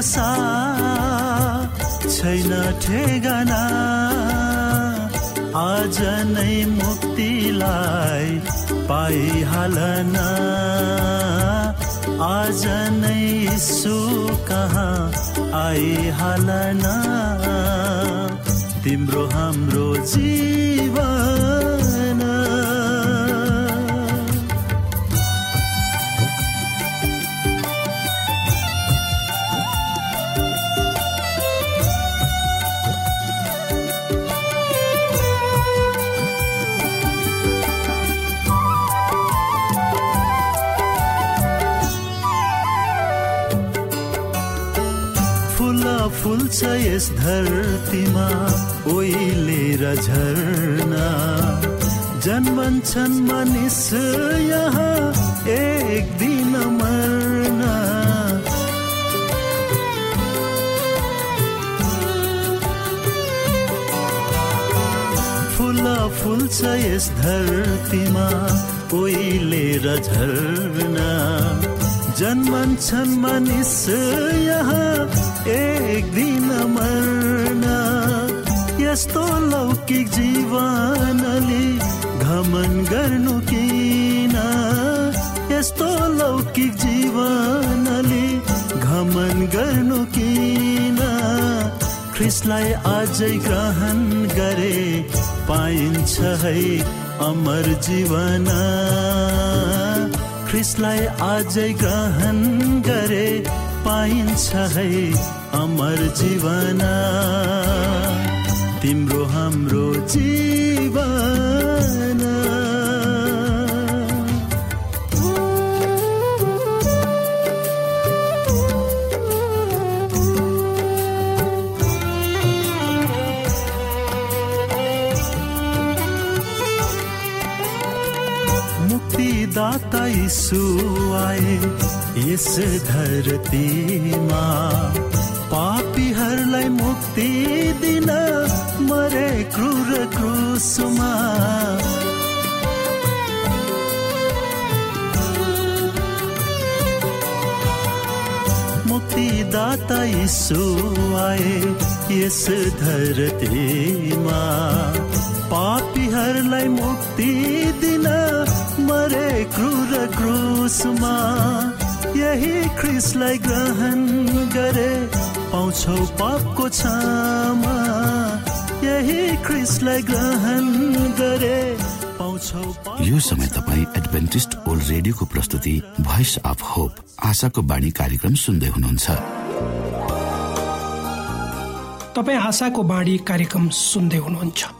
भरोसा छैन ठेगाना। आज नै मुक्तिलाई पाइहालन। आज नै सु कहाँ आइहालन। तिम्रो हाम्रो जीवन यस धरतीमा ओइलेर झर्ना। जन्मन्छन् मानिस यहाँ एक दिन मर्ना। फुल फुल छ यस धरतीमा ओइलेर झर्ना। जन्मन्छन् मानिस यहाँ एक दिन मर्ना। यस्तो लौकिक जीवनले घमन गर्नु किन? यस्तो लौकिक जीवनले घमन गर्नु किन? ख्रिसलाई अझै ग्रहण गरे पाइन्छ है अमर जीवन। ख्रिसलाई अझै ग्रहण गरे पाइन्छ है अमर जीवन तिम्रो हाम्रो जीवन दाता यीशु आए यस धरतीमा। पापीहरूलाई मुक्ति दिन मरे क्रूर क्रुसमा। दाता यीशु आए यस धरतीमा। पापीहरूलाई मुक्ति दिन मरे क्रूर क्रुसमा यही ख्रिसलाई ग्रहण गरे पाउँछौ पापको क्षमा। यही ख्रिसलाई ग्रहण गरे यो समय तपाईँ एडभेन्टिस्ट ओल्ड रेडियोको प्रस्तुति भोइस अफ होप आशाको बाणी कार्यक्रम सुन्दै हुनुहुन्छ। तपाईँ आशाको बाणी कार्यक्रम सुन्दै हुनुहुन्छ।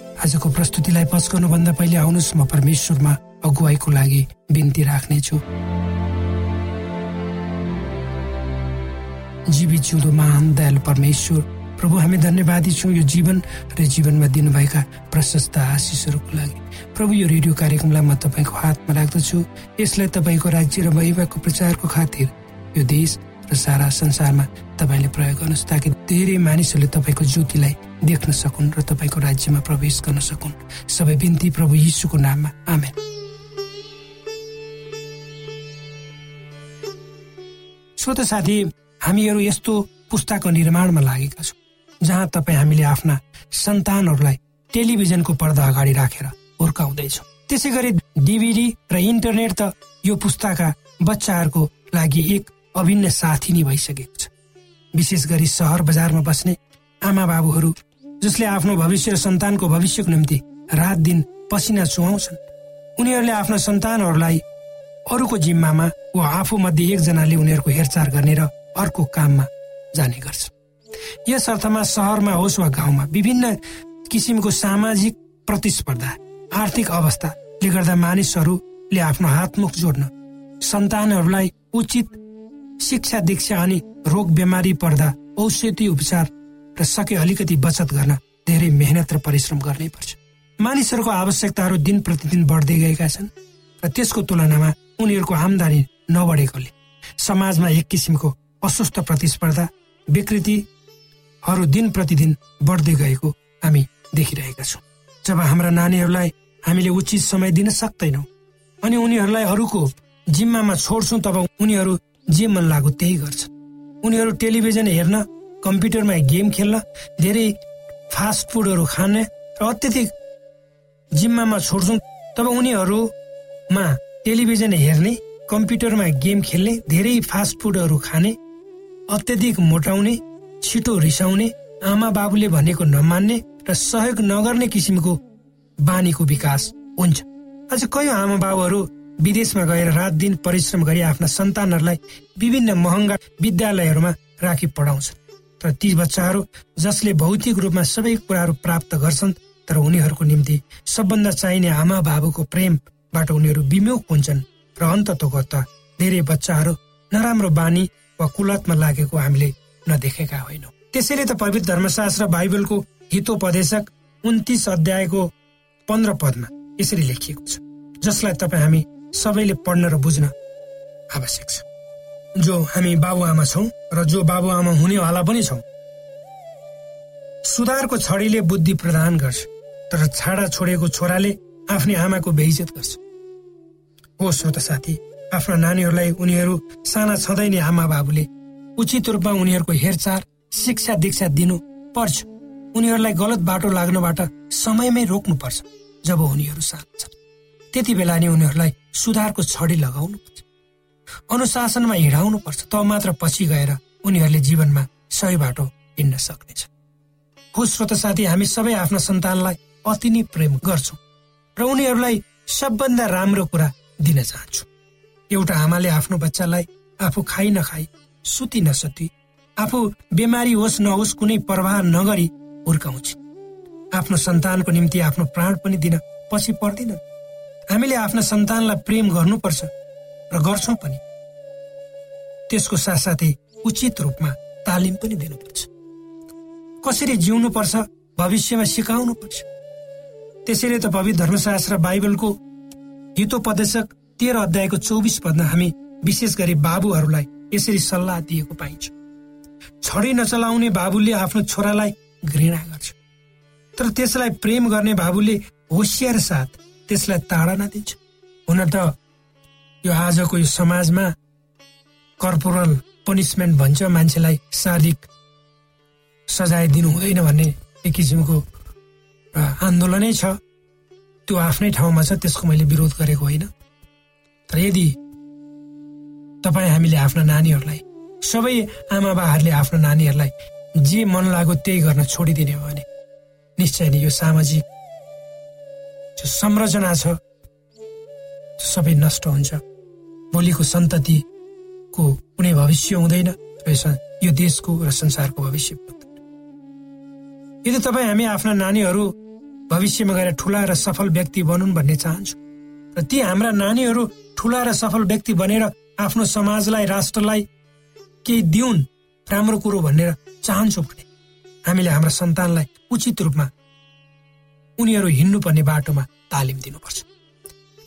आजको प्रस्तुतिलाई पस्कनुभन्दा पहिले आउनुहोस् म परमेश्वरमा अगुवाईको लागि बिन्ती राख्नेछु। जीवित जिउँदो महान दयाल परमेश्वर प्रभु हामी धन्यवादी छौँ यो जीवन र जीवनमा दिनुभएका प्रशस्त आशिषहरूको लागि। प्रभु यो रेडियो कार्यक्रमलाई म तपाईँको हातमा राख्दछु। यसलाई तपाईँको राज्य र भइरहेको प्रचारको खातिर यो देश र सारा संसारमा तपाईँले प्रयोग गर्नुहोस् ताकि धेरै मानिसहरूले तपाईँको ज्योतिलाई देख्न सकुन् र तपाईँको राज्यमा प्रवेश गर्न सकुन्। सबै बिन्ती प्रभु यीशुको नाममा। आमेन। श्रोत साथी हामीहरू यस्तो पुस्ताको निर्माणमा लागेका छौँ जहाँ तपाईँ हामीले आफ्ना सन्तानहरूलाई टेलिभिजनको पर्दा अगाडि राखेर हुर्काउँदैछौँ त्यसै गरी डिभिडी र इन्टरनेट त यो पुस्ताका बच्चाहरूको लागि एक अभिन्न साथी नै भइसकेको छ। विशेष गरी सहर बजारमा बस्ने आमा बाबुहरू जसले आफ्नो भविष्य र सन्तानको भविष्यको निम्ति रात दिन पसिना चुहाउँछन् उनीहरूले आफ्ना सन्तानहरूलाई अरूको जिम्मामा वा आफू मध्ये एकजनाले उनीहरूको हेरचाह गर्ने र अर्को काममा जाने गर्छ। यस अर्थमा सहरमा होस् वा गाउँमा विभिन्न किसिमको सामाजिक प्रतिस्पर्धा आर्थिक अवस्थाले गर्दा मानिसहरूले आफ्नो हातमुख जोड्न सन्तानहरूलाई उचित शिक्षा दीक्षा अनि रोग बिमारी पर्दा औषधि उपचार र सके अलिकति बचत गर्न धेरै मेहनत र परिश्रम गर्नै पर्छ। मानिसहरूको आवश्यकताहरू दिन प्रतिदिन बढ्दै गएका छन् र त्यसको तुलनामा उनीहरूको आमदानी नबढेकोले समाजमा एक किसिमको अस्वस्थ प्रतिस्पर्धा विकृतिहरू दिन प्रतिदिन बढ्दै गएको हामी देखिरहेका छौँ। जब हाम्रा नानीहरूलाई हामीले उचित समय दिन सक्दैनौँ अनि उनीहरूलाई अरूको जिम्मामा छोड्छौँ तब उनीहरू जे मन लाग्यो त्यही गर्छ उनीहरू टेलिभिजन हेर्न कम्प्युटरमा गेम खेल्न धेरै फास्ट फुडहरू खाने र अत्यधिक जिम्मामा छोड्छौँ तब उनीहरूमा टेलिभिजन हेर्ने कम्प्युटरमा गेम खेल्ने धेरै फास्ट फुडहरू खाने अत्यधिक मोटाउने छिटो रिसाउने आमा बाबुले भनेको नमान्ने र सहयोग नगर्ने किसिमको बानीको विकास हुन्छ। अझ कयौँ आमा बाबुहरू विदेशमा गएर रात दिन परिश्रम गरी आफ्ना सन्तानहरूलाई विभिन्न महँगा विद्यालयहरूमा राखी पढाउँछन्। तर ती बच्चाहरू जसले भौतिक रूपमा सबै कुराहरू प्राप्त गर्छन् तर उनीहरूको निम्ति सबभन्दा चाहिने आमा बाबुको प्रेमबाट उनीहरू विमुख हुन्छन् र अन्ततोगत धेरै बच्चाहरू नराम्रो बानी वा कुलतमा लागेको हामीले नदेखेका होइनौँ। त्यसैले त पवित्र धर्मशास्त्र बाइबलको हितोपदेशक उन्तिस अध्यायको पन्ध्र पदमा यसरी लेखिएको छ जसलाई तपाईँ हामी सबैले पढ्न र बुझ्न आवश्यक छ। जो हामी बाबुआमा छौँ र जो बाबुआमा हुनेवाला पनि छौँ। सुधारको छडीले बुद्धि प्रदान गर्छ तर छाडा छोडेको छोराले आफ्नै आमाको बेइजत गर्छ। हो श्रोत साथी आफ्ना नानीहरूलाई उनीहरू साना छँदै नै आमा बाबुले उचित रूपमा उनीहरूको हेरचाह शिक्षा दीक्षा दिनु पर्छ। उनीहरूलाई गलत बाटो लाग्नबाट समयमै रोक्नुपर्छ जब उनीहरू सानो छन्। त्यति बेला नै उनीहरूलाई सुधारको छडी लगाउनु पर्छ अनुशासनमा हिँडाउनु पर्छ तब मात्र पछि गएर उनीहरूले जीवनमा सही बाटो हिँड्न सक्नेछ। हो श्रोत साथी हामी सबै आफ्ना सन्तानलाई अति नै प्रेम गर्छौँ र उनीहरूलाई सबभन्दा राम्रो कुरा दिन चाहन्छौँ। एउटा आमाले आफ्नो बच्चालाई आफू खाइ नखाई सुति नसुति आफू बिमारी होस् नहोस् कुनै प्रवाह नगरी हुर्काउँछ। आफ्नो सन्तानको निम्ति आफ्नो प्राण पनि दिन पछि पर्दैन हामीले आफ्ना सन्तानलाई प्रेम गर्नुपर्छ र गर्छौँ पनि। त्यसको साथसाथै उचित रूपमा तालिम पनि दिनुपर्छ। कसरी जिउनु पर्छ भविष्यमा सिकाउनु पर्छ त्यसैले त पवित्र धर्मशास्त्र बाइबलको हितोपदेशक तेह्र अध्यायको चौबिस पदमा हामी विशेष गरी बाबुहरूलाई यसरी सल्लाह दिएको पाइन्छ। छडी नचलाउने बाबुले आफ्नो छोरालाई घृणा गर्छ। तर त्यसलाई प्रेम गर्ने बाबुले होसियार साथ त्यसलाई ताडना दिन्छ हुन त यो आजको यो समाजमा कर्पोरल पनिसमेन्ट भन्छ मान्छेलाई शारीरिक सजाय दिनु हुँदैन भन्ने एक किसिमको आन्दोलनै छ। त्यो आफ्नै ठाउँमा छ त्यसको मैले विरोध गरेको होइन। तर यदि तपाईँ हामीले आफ्ना नानीहरूलाई सबै आमा बाहरूले आफ्नो नानीहरूलाई जे मन लाग्यो त्यही गर्न छोडिदिने हो भने निश्चय नै यो सामाजिक जो संरचना छ सबै नष्ट हुन्छ। भोलिको सन्ततिको कुनै भविष्य हुँदैन। यो देशको र संसारको भविष्य यदि तपाईँ हामी आफ्ना नानीहरू भविष्यमा गएर ठुला र सफल व्यक्ति बनुन् भन्ने चाहन्छु र ती हाम्रा नानीहरू ठुला र सफल व्यक्ति बनेर आफ्नो समाजलाई राष्ट्रलाई केही दिउन् राम्रो कुरो भनेर चाहन्छु भने हामीले हाम्रा सन्तानलाई उचित रूपमा उनीहरू हिँड्नुपर्ने बाटोमा तालिम दिनुपर्छ।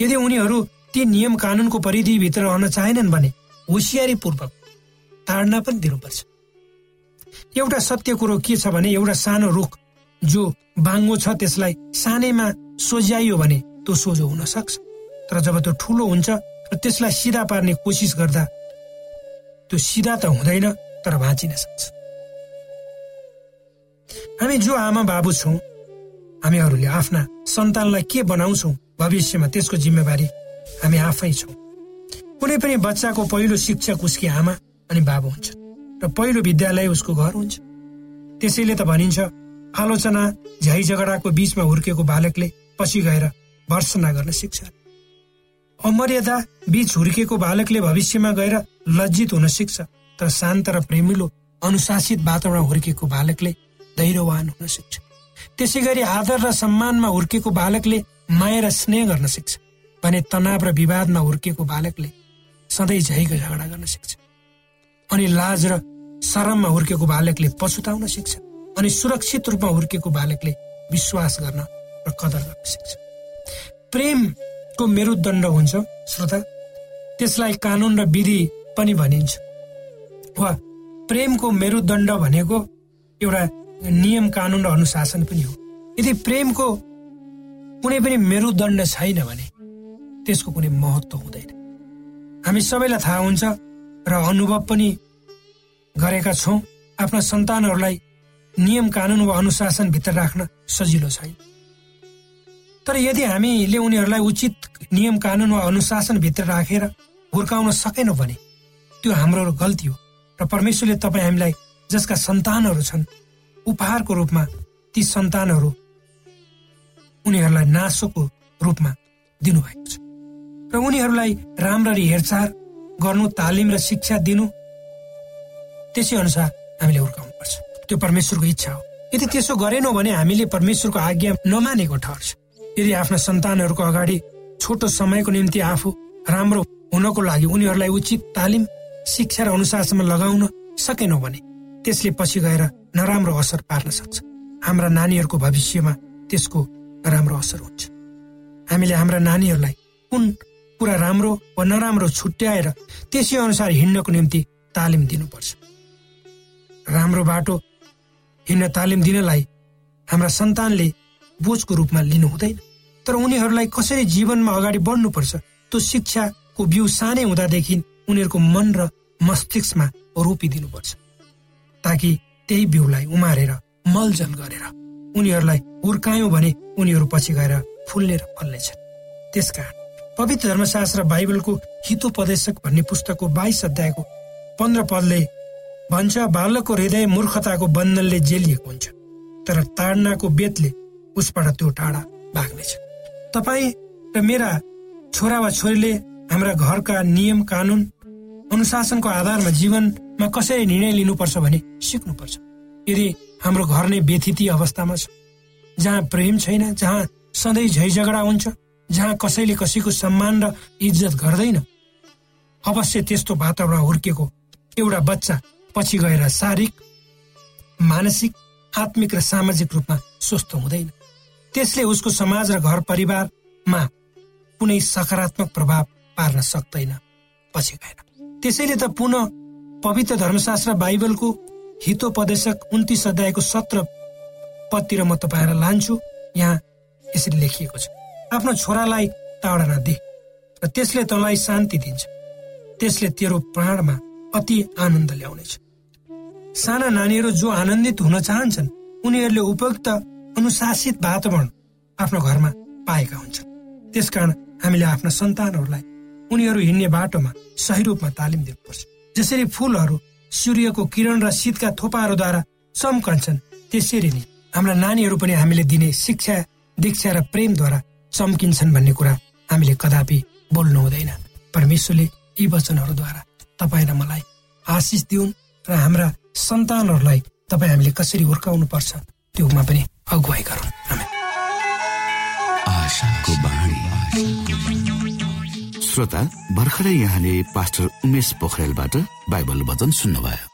यदि उनीहरू ती नियम कानुनको परिधिभित्र रहन चाहेनन् भने होसियारीपूर्वक ताड्न पनि दिनुपर्छ। एउटा सत्य कुरो के छ भने एउटा सानो रुख जो बाङ्गो छ त्यसलाई सानैमा सोझ्याइयो भने त्यो सोझो हुन सक्छ। तर जब त्यो ठुलो हुन्छ र त्यसलाई सिधा पार्ने कोसिस गर्दा त्यो सिधा त हुँदैन तर भाँचिन सक्छ। हामी जो आमा बाबु छौँ हामीहरूले आफ्ना सन्तानलाई के बनाउँछौँ भविष्यमा त्यसको जिम्मेवारी हामी आफै छौँ। कुनै पनि बच्चाको पहिलो शिक्षक उसकी आमा अनि बाबु हुन्छ र पहिलो विद्यालय उसको घर हुन्छ। त्यसैले त भनिन्छ आलोचना झ्याइ झगडाको बीचमा हुर्केको बालकले पछि गएर भर्सना गर्न सिक्छ। अमर्यादा बीच हुर्केको बालकले भविष्यमा गएर लज्जित हुन सिक्छ तर शान्त र प्रेमिलो अनुशासित वातावरण हुर्केको बालकले धैर्यवान हुन सिक्छ। त्यसै गरी आदर र सम्मानमा हुर्केको बालकले माया र स्नेह गर्न सिक्छ। भने तनाव र विवादमा हुर्केको बालकले सधैँ झैको झगडा गर्न सिक्छ। अनि लाज र शरममा हुर्केको बालकले पछुताउन सिक्छ। अनि सुरक्षित रूपमा हुर्केको बालकले विश्वास गर्न र कदर गर्न सिक्छ। प्रेमको मेरुदण्ड हुन्छ श्रोता। त्यसलाई कानुन र विधि पनि भनिन्छ। वा प्रेमको मेरुदण्ड भनेको एउटा नियम कानुन र अनुशासन पनि हो। यदि प्रेमको कुनै पनि मेरुदण्ड छैन भने त्यसको कुनै महत्व हुँदैन। हामी सबैलाई थाहा हुन्छ र अनुभव पनि गरेका छौँ। आफ्ना सन्तानहरूलाई नियम कानुन वा अनुशासनभित्र राख्न सजिलो छैन। तर यदि हामीले उनीहरूलाई उचित नियम कानुन वा अनुशासनभित्र राखेर हुर्काउन सकेनौँ भने त्यो हाम्रो गल्ती हो र परमेश्वरले तपाईँ हामीलाई जसका सन्तानहरू छन् उपहारको रूपमा ती सन्तानहरू उनीहरूलाई नासोको रूपमा दिनुभएको छ। र उनीहरूलाई राम्ररी हेरचाह गर्नु तालिम र शिक्षा दिनु। त्यसै अनुसार हामीले हुर्काउनु पर्छ त्यो परमेश्वरको इच्छा हो। यदि त्यसो गरेनौँ भने हामीले परमेश्वरको आज्ञा नमानेको ठहर्छ यदि आफ्ना सन्तानहरूको अगाडि छोटो समयको निम्ति आफू राम्रो हुनको लागि उनीहरूलाई उचित तालिम शिक्षा र अनुशासनमा लगाउन सकेनौँ भने त्यसले पछि गएर नराम्रो असर पार्न सक्छ। हाम्रा नानीहरूको भविष्यमा त्यसको राम्रो असर हुन्छ। हामीले हाम्रा नानीहरूलाई कुन कुरा राम्रो वा नराम्रो छुट्याएर त्यसै अनुसार हिँड्नको निम्ति तालिम दिनुपर्छ। राम्रो बाटो हिँड्न तालिम दिनलाई हाम्रा सन्तानले बोझको रूपमा लिनु हुँदैन। तर उनीहरूलाई कसरी जीवनमा अगाडि बढ्नुपर्छ त्यो शिक्षाको बिउ सानै हुँदादेखि उनीहरूको मन र मस्तिष्कमा रोपिदिनुपर्छ। ताकि त्यही बिउलाई उमारेर मलजल गरेर उनीहरूलाई हुर्कायौँ भने उनीहरू पछि गएर फुल्ने र फल्नेछन्। त्यसकारण पवित्र धर्मशास्त्र बाइबलको हितोपदेशक भन्ने पुस्तकको बाइस अध्यायको पन्ध्र पदले भन्छ बालकको हृदय मूर्खताको बन्धनले जेलिएको हुन्छ तर ताडनाको बेतले उसबाट त्यो टाढा भाग्नेछ। तपाईँ र मेरा छोरा वा छोरीले हाम्रा घरका नियम कानुन अनुशासनको आधारमा जीवनमा कसरी निर्णय लिनुपर्छ भने सिक्नुपर्छ। यदि हाम्रो घर नै व्यथिति अवस्थामा छ जहाँ प्रेम छैन जहाँ सधैँ झै झगडा हुन्छ जहाँ कसैले कसैको सम्मान र इज्जत गर्दैन। अवश्य त्यस्तो वातावरण हुर्केको एउटा बच्चा पछि गएर शारीरिक मानसिक आत्मिक र सामाजिक रूपमा स्वस्थ हुँदैन। त्यसले उसको समाज र घर परिवारमा कुनै सकारात्मक प्रभाव पार्न सक्दैन। पछि गएर। त्यसैले त पुनः पवित्र धर्मशास्त्र बाइबलको हितोपदेशक उन्तिस अध्यायको सत्र पदतिर म तपाईँलाई लान्छु। यहाँ यसरी लेखिएको छ। आफ्नो छोरालाई ताडना दे र त्यसले तँलाई शान्ति दिन्छ। त्यसले तेरो प्राणमा अति आनन्द ल्याउनेछ। साना नानीहरू जो आनन्दित हुन चाहन्छन् उनीहरूले उपयुक्त अनुशासित वातावरण आफ्नो घरमा पाएका हुन्छन्। त्यसकारण हामीले आफ्ना सन्तानहरूलाई उनीहरू हिँड्ने बाटोमा सही रूपमा तालिम दिनुपर्छ। जसरी फुलहरू सूर्यको किरण र शीतका थोपाहरूद्वारा चम्कन्छन् त्यसरी नै हाम्रा नानीहरू पनि हामीले दिने शिक्षा दीक्षा र प्रेमद्वारा चम्किन्छन् भन्ने कुरा हामीले कदापि बोल्नु हुँदैन। परमेश्वरले यी वचनहरूद्वारा तपाईँ र मलाई आशिष दिउन् र हाम्रा सन्तानहरूलाई तपाईँ हामीले कसरी हुर्काउनु पर्छ त्योमा पनि अगुवाई गरौँ श्रोता भर्खरै यहाँले पास्टर उमेश पोखरेलबाट बाइबल वचन सुन्नुभयो।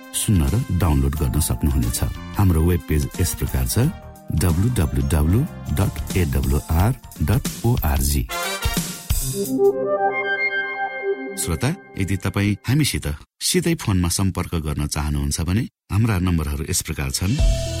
सुन्न र डाउनलोड गर्न सक्नुहुनेछ। हाम्रो वेब पेज यस प्रकार छ श्रोता यदि तपाईँ हामीसित सिधै फोनमा सम्पर्क गर्न चाहनुहुन्छ भने हाम्रा नम्बरहरू यस प्रकार छन्।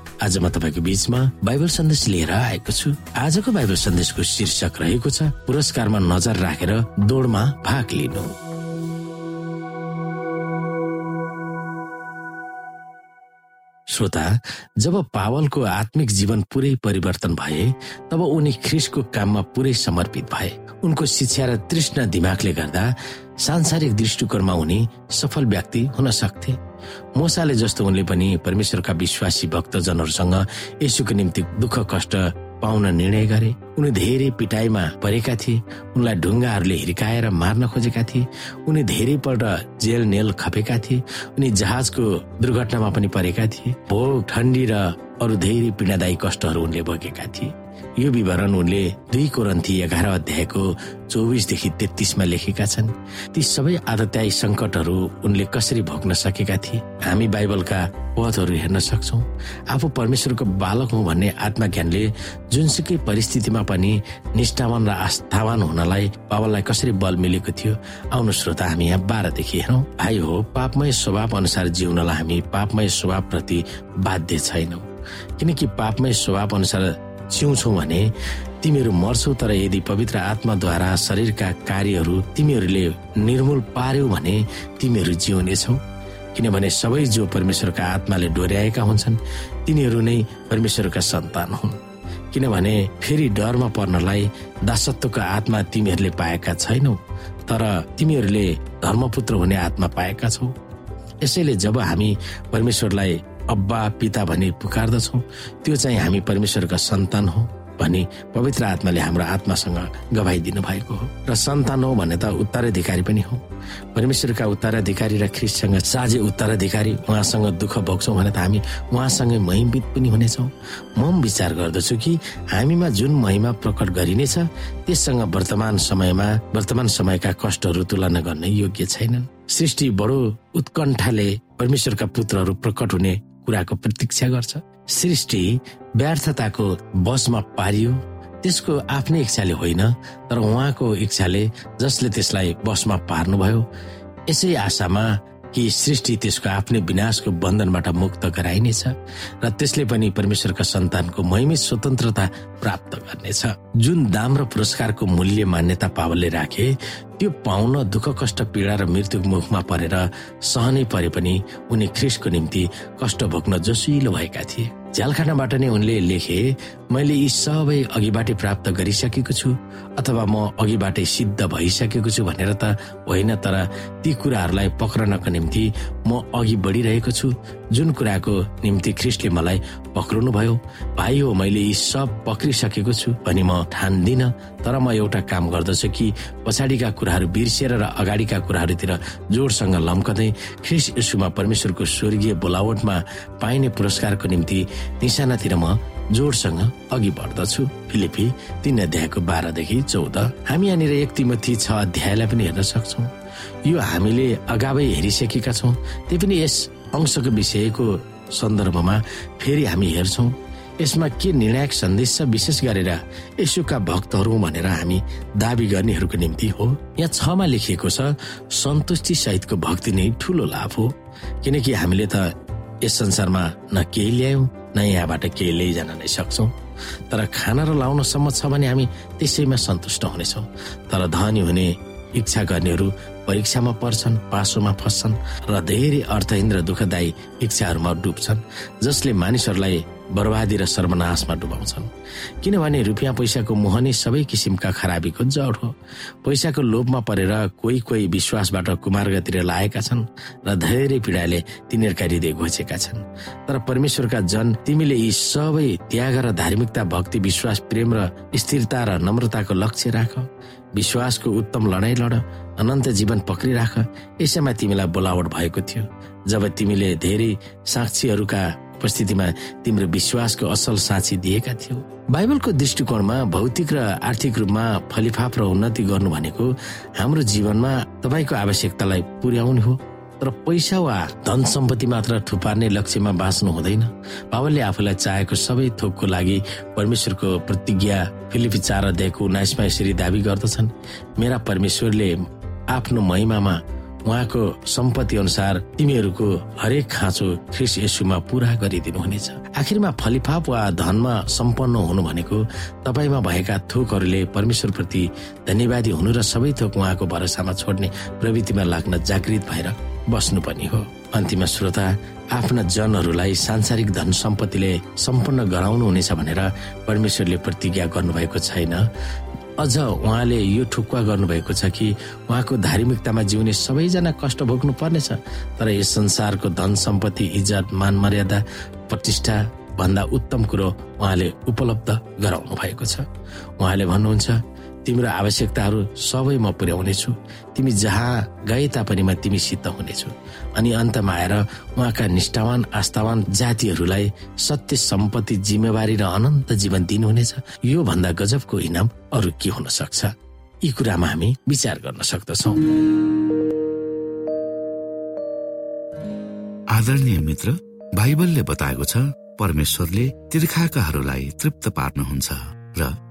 आज म तपाईँको बिचमा बाइबल सन्देश लिएर आएको छु। आजको बाइबल सन्देशको शीर्षक रहेको छ पुरस्कारमा नजर राखेर दौडमा भाग लिनु। श्रोता जब पावलको आत्मिक जीवन पुरै परिवर्तन भए तब उनी ख्रिसको काममा पुरै समर्पित भए। उनको शिक्षा र तृष्ण दिमागले गर्दा सांसारिक दृष्टिकोणमा उनी सफल व्यक्ति हुन सक्थे। मोसाले जस्तो उनले पनि परमेश्वरका विश्वासी भक्तजनहरूसँग यसुको निम्ति दुःख कष्ट पाउन निर्णय गरे। उनी धेरै पिटाइमा परेका थिए। उनलाई ढुङ्गाहरूले हिर्काएर मार्न खोजेका थिए। उनी धेरैपल्ट जेल नेल खपेका थिए। उनी जहाजको दुर्घटनामा पनि परेका थिए। भोग ठण्डी र अरू धेरै पीडादायी कष्टहरू उनले भोगेका थिए। यो विवरण उनले दुई कोरन्थी एघार अध्यायको चौबिसदेखि तेत्तिसमा लेखेका छन्। ती सबै आदत्यायी सङ्कटहरू उनले कसरी भोग्न सकेका थिए? हामी बाइबलका पदहरू हेर्न सक्छौ। आफू परमेश्वरको बालक हुँ भन्ने आत्मज्ञानले जुनसुकै परिस्थितिमा पनि निष्ठावान र आस्थावान हुनलाई बाबालाई कसरी बल मिलेको थियो आउनु श्रोता हामी यहाँ बाह्रदेखि हेरौँ। भाइ हो पापमय स्वभाव अनुसार जिउनलाई हामी पापमय स्वभाव प्रति बाध्य छैनौँ। किनकि पापमय स्वभाव अनुसार जिउँछौँ भने तिमीहरू मर्छौ तर यदि पवित्र आत्माद्वारा शरीरका कार्यहरू तिमीहरूले निर्मूल पार्यौ भने तिमीहरू जिउनेछौ। किनभने सबै जो परमेश्वरका आत्माले डोर्याएका हुन्छन्। तिनीहरू नै परमेश्वरका सन्तान हुन्। किनभने फेरि डरमा पर्नलाई दासत्वको आत्मा तिमीहरूले पाएका छैनौ तर तिमीहरूले धर्मपुत्र हुने आत्मा पाएका छौ। यसैले जब हामी परमेश्वरलाई अब्बा पिता भनी पुकार्दछौ। त्यो चाहिँ हामी परमेश्वरका सन्तान हो भनी पवित्र आत्माले हाम्रो आत्मासँग गवाइदिनु भएको हो। र सन्तान हो भने त उत्तराधिकारी पनि हो। परमेश्वरका उत्तराधिकारी र ख्रिससँग साझे उत्तराधिकारी उहाँसँग दुःख भोग्छौँ भने त हामी उहाँसँगै महिमित पनि हुनेछौँ। म विचार गर्दछु कि हामीमा जुन महिमा प्रकट गरिनेछ त्यससँग वर्तमान समयमा वर्तमान समयका कष्टहरू तुलना गर्न योग्य छैनन्। सृष्टि बडो उत्कण्ठाले परमेश्वरका पुत्रहरू प्रकट हुने कुराको प्रतीक्षा गर्छ। सृष्टि व्यर्थताको बसमा पारियो। त्यसको आफ्नै इच्छाले होइन तर उहाँको इच्छाले जसले त्यसलाई बसमा पार्नुभयो यसै आशामा कि सृष्टि त्यसको आफ्नै विनाशको बन्धनबाट मुक्त गराइनेछ र त्यसले पनि परमेश्वरका सन्तानको महिमित स्वतन्त्रता प्राप्त गर्नेछ। जुन दाम र पुरस्कारको मूल्य मान्यता पावलले राखे त्यो पाउन दुःख कष्ट पीडा र मृत्युको मुखमा परेर सहनै परे पनि उनी ख्रिसको निम्ति कष्ट भोग्न जोसिलो भएका थिए। झ्यालखानाबाट नै उनले लेखे मैले यी सबै अघिबाटै प्राप्त गरिसकेको छु अथवा म अघिबाटै सिद्ध भइसकेको छु भनेर त होइन तर ती कुराहरूलाई पक्रनको निम्ति म अघि बढिरहेको छु। जुन कुराको निम्ति ख्रिस्टले मलाई पक्राउनु भयो भाइ हो मैले यी सब पक्रिसकेको छु भनी म ठान्दिन तर म एउटा काम गर्दछु कि पछाडिका कुराहरू बिर्सिएर र अगाडिका कुराहरूतिर जोडसँग लम्कँदै ख्रिस यसुमा परमेश्वरको स्वर्गीय बोलावटमा पाइने पुरस्कारको निम्ति निशानातिर म जोडसँग अघि बढ्दछु। फिलिपी तीन अध्यायको बाह्रदेखि चौध। हामी यहाँनिर एक तिमथी छ अध्यायलाई पनि हेर्न सक्छौ। यो हामीले अगावै हेरिसकेका छौँ त्यही पनि यस अंशको विषयको सन्दर्भमा फेरि हामी हेर्छौँ। यसमा के निर्णायक सन्देश छ विशेष गरेर यसुका भक्तहरू भनेर हामी दावी गर्नेहरूको निम्ति हो। यहाँ छमा लेखिएको छ सन्तुष्टि सहितको भक्ति नै ठुलो लाभ हो। किनकि हामीले त यस संसारमा न केही ल्यायौँ न यहाँबाट केही लैजान नै सक्छौँ। तर खाना र लाउनसम्म छ भने हामी त्यसैमा सन्तुष्ट हुनेछौँ। तर धनी हुने इच्छा गर्नेहरू परीक्षामा पर्छन् पासोमा फस्छन् र धेरै अर्थहीन र दुःखदायी इच्छाहरूमा डुब्छन् जसले मानिसहरूलाई बर्बादी र सर्वनाशमा डुबाउँछन्। किनभने रुपियाँ पैसाको मोह नै सबै किसिमका खराबीको जड हो। पैसाको लोभमा परेर कोही कोही विश्वासबाट कुमार्गतिर लागेका छन् र धेरै पीडाले तिनीहरूका हृदय घोचेका छन्। तर परमेश्वरका जन तिमीले यी सबै त्याग र धार्मिकता भक्ति विश्वास प्रेम र स्थिरता र नम्रताको लक्ष्य राख। विश्वासको उत्तम लडाई लड। अनन्त जीवन पक्रिराख। यसैमा तिमीलाई बोलावट भएको थियो। जब तिमीले धेरै साक्षीहरूका उपस्थितिमा तिम्रो विश्वासको असल साक्षी दिएका थियौ। बाइबलको दृष्टिकोणमा भौतिक र आर्थिक रूपमा फलिफाप र उन्नति गर्नु भनेको हाम्रो जीवनमा तपाईँको आवश्यकतालाई पुर्याउनु हो। तर पैसा वा धन सम्पत्ति मात्र थुपार्ने लक्ष्यमा बाँच्नु हुँदैन। बाबुले आफूलाई चाहेको सबै थोकको लागि परमेश्वरको प्रतिज्ञा फिलिपी चार अध्यायको उन्नाइसमा यसरी दावी गर्दछन् मेरा परमेश्वरले आफ्नो महिमामा उहाँको सम्पत्ति अनुसार तिमीहरूको हरेक खाँचो ख्रिस यसुमा पुरा गरिदिनु हुनेछ आखिरमा फलिफाप वा धनमा सम्पन्न हुनु भनेको तपाईँमा भएका थोकहरूले परमेश्वर प्रति धन्यवादी हुनु र सबै थोक उहाँको भरोसामा छोड्ने प्रवृत्तिमा लाग्न जागृत भएर बस्नु पनि हो। अन्तिम श्रोता आफ्ना जनहरूलाई सांसारिक धन सम्पत्तिले सम्पन्न गराउनु हुनेछ भनेर परमेश्वरले प्रतिज्ञा गर्नुभएको छैन। अझ उहाँले यो ठुक्वा गर्नुभएको छ कि उहाँको धार्मिकतामा जिउने सबैजना कष्ट भोग्नु पर्नेछ तर यस संसारको धन सम्पत्ति इज्जत मान मर्यादा प्रतिष्ठा भन्दा उत्तम कुरो उहाँले उपलब्ध गराउनु भएको छ। उहाँले भन्नुहुन्छ तिम्रो आवश्यकताहरू सबै म पुर्याउनेछु। तिमी जहाँ गए तापनि म तिमीसित हुनेछु। अनि अन्तमा आएर उहाँका निष्ठावान आस्थावान जातिहरूलाई सत्य सम्पत्ति जिम्मेवारी र अनन्त जीवन दिनुहुनेछ। यो भन्दा गजबको इनाम अरू के हुन सक्छ? यी कुरामा हामी विचार गर्न सक्दछौ। आदरणीय मित्र बाइबलले बताएको छ परमेश्वरले तीर्खाकाहरूलाई तृप्त पार्नुहुन्छ र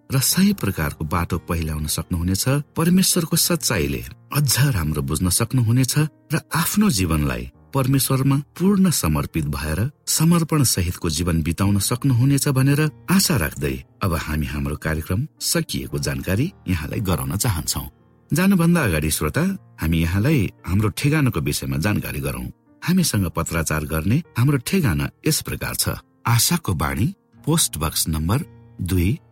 र सही प्रकारको बाटो पहिल्याउन सक्नुहुनेछ परमेश्वरको सच्चाइले अझ राम्रो बुझ्न सक्नुहुनेछ र आफ्नो जीवनलाई परमेश्वरमा पूर्ण समर्पित भएर समर्पण सहितको जीवन बिताउन सक्नुहुनेछ भनेर आशा राख्दै अब हामी हाम्रो कार्यक्रम सकिएको जानकारी यहाँलाई गराउन चाहन्छौ। जानुभन्दा अगाडि श्रोता हामी यहाँलाई हाम्रो ठेगानाको विषयमा जानकारी गरौं। हामीसँग पत्राचार गर्ने हाम्रो ठेगाना यस प्रकार छ। आशाको बाणी पोस्ट बक्स नम्बर दुई